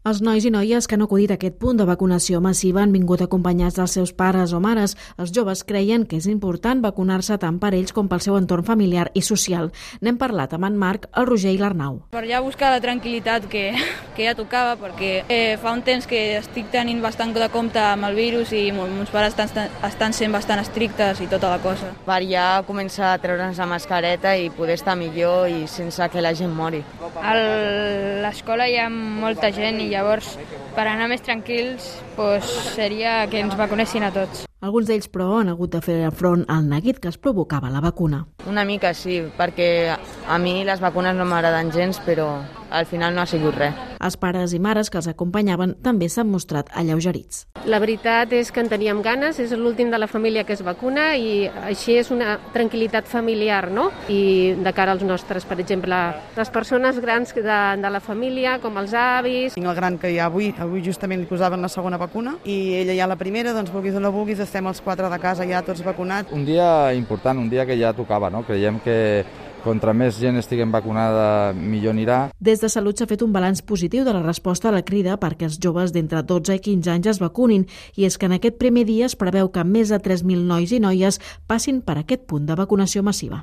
Els nois i noies que han acudit a aquest punt de vacunació massiva han vingut acompanyats dels seus pares o mares. Els joves creien que és important vacunar-se tant per ells com pel seu entorn familiar i social. N'hem parlat amb en Marc, el Roger i l'Arnau. Per ja buscar la tranquil·litat que, que ja tocava, perquè eh, fa un temps que estic tenint bastant de compte amb el virus i meus pares estan, estan sent bastant estrictes i tota la cosa. Per ja començar a treure'ns la mascareta i poder estar millor i sense que la gent mori. A l'escola hi ha molta gent i llavors per anar més tranquils doncs, seria que ens vacunessin a tots. Alguns d'ells, però, han hagut de fer front al neguit que es provocava la vacuna. Una mica sí, perquè a mi les vacunes no m'agraden gens, però al final no ha sigut res. Els pares i mares que els acompanyaven també s'han mostrat alleugerits. La veritat és que en teníem ganes, és l'últim de la família que es vacuna i així és una tranquil·litat familiar, no? I de cara als nostres, per exemple, les persones grans de, de la família, com els avis... Tinc el gran que ja avui, avui justament li posaven la segona vacuna i ella ja la primera, doncs vulguis o no vulguis, estem els quatre de casa ja tots vacunats. Un dia important, un dia que ja tocava, no? Creiem que contra més gent estiguem vacunada, millor anirà. Des de Salut s'ha fet un balanç positiu de la resposta a la crida perquè els joves d'entre 12 i 15 anys es vacunin i és que en aquest primer dia es preveu que més de 3.000 nois i noies passin per aquest punt de vacunació massiva.